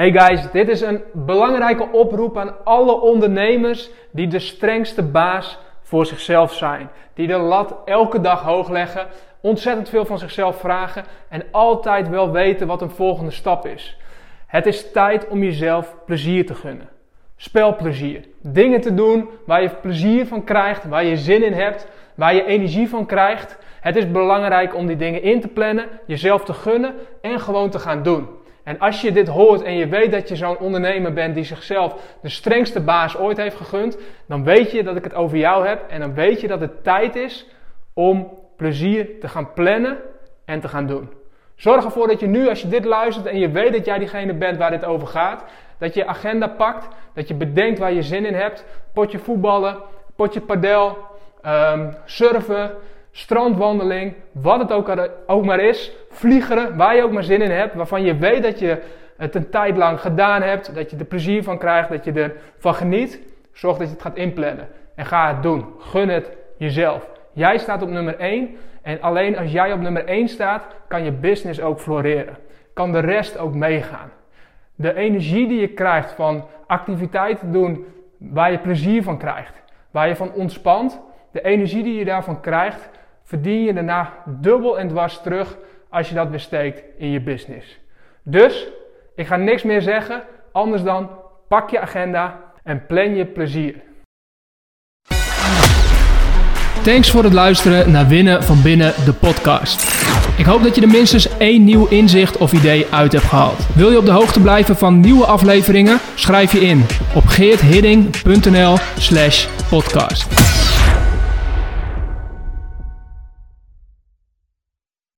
Hey guys, dit is een belangrijke oproep aan alle ondernemers die de strengste baas voor zichzelf zijn. Die de lat elke dag hoog leggen, ontzettend veel van zichzelf vragen en altijd wel weten wat een volgende stap is. Het is tijd om jezelf plezier te gunnen. Spelplezier. Dingen te doen waar je plezier van krijgt, waar je zin in hebt, waar je energie van krijgt. Het is belangrijk om die dingen in te plannen, jezelf te gunnen en gewoon te gaan doen. En als je dit hoort en je weet dat je zo'n ondernemer bent die zichzelf de strengste baas ooit heeft gegund, dan weet je dat ik het over jou heb en dan weet je dat het tijd is om plezier te gaan plannen en te gaan doen. Zorg ervoor dat je nu, als je dit luistert en je weet dat jij diegene bent waar dit over gaat, dat je agenda pakt, dat je bedenkt waar je zin in hebt. Potje voetballen, potje padel, um, surfen, strandwandeling, wat het ook, maar is, vliegeren, waar je ook maar zin in hebt, waarvan je weet dat je het een tijd lang gedaan hebt, dat je er plezier van krijgt, dat je ervan geniet. Zorg dat je het gaat inplannen en ga het doen. Gun het jezelf. Jij staat op nummer 1 en alleen als jij op nummer 1 staat, kan je business ook floreren. Kan de rest ook meegaan. De energie die je krijgt van activiteiten doen waar je plezier van krijgt, waar je van ontspant, de energie die je daarvan krijgt, verdien je daarna dubbel en dwars terug als je dat besteekt in je business. Dus, ik ga niks meer zeggen, anders dan pak je agenda en plan je plezier. Thanks voor het luisteren naar Winnen van Binnen, de podcast. Ik hoop dat je er minstens één nieuw inzicht of idee uit hebt gehaald. Wil je op de hoogte blijven van nieuwe afleveringen? Schrijf je in op geerthidding.nl slash podcast.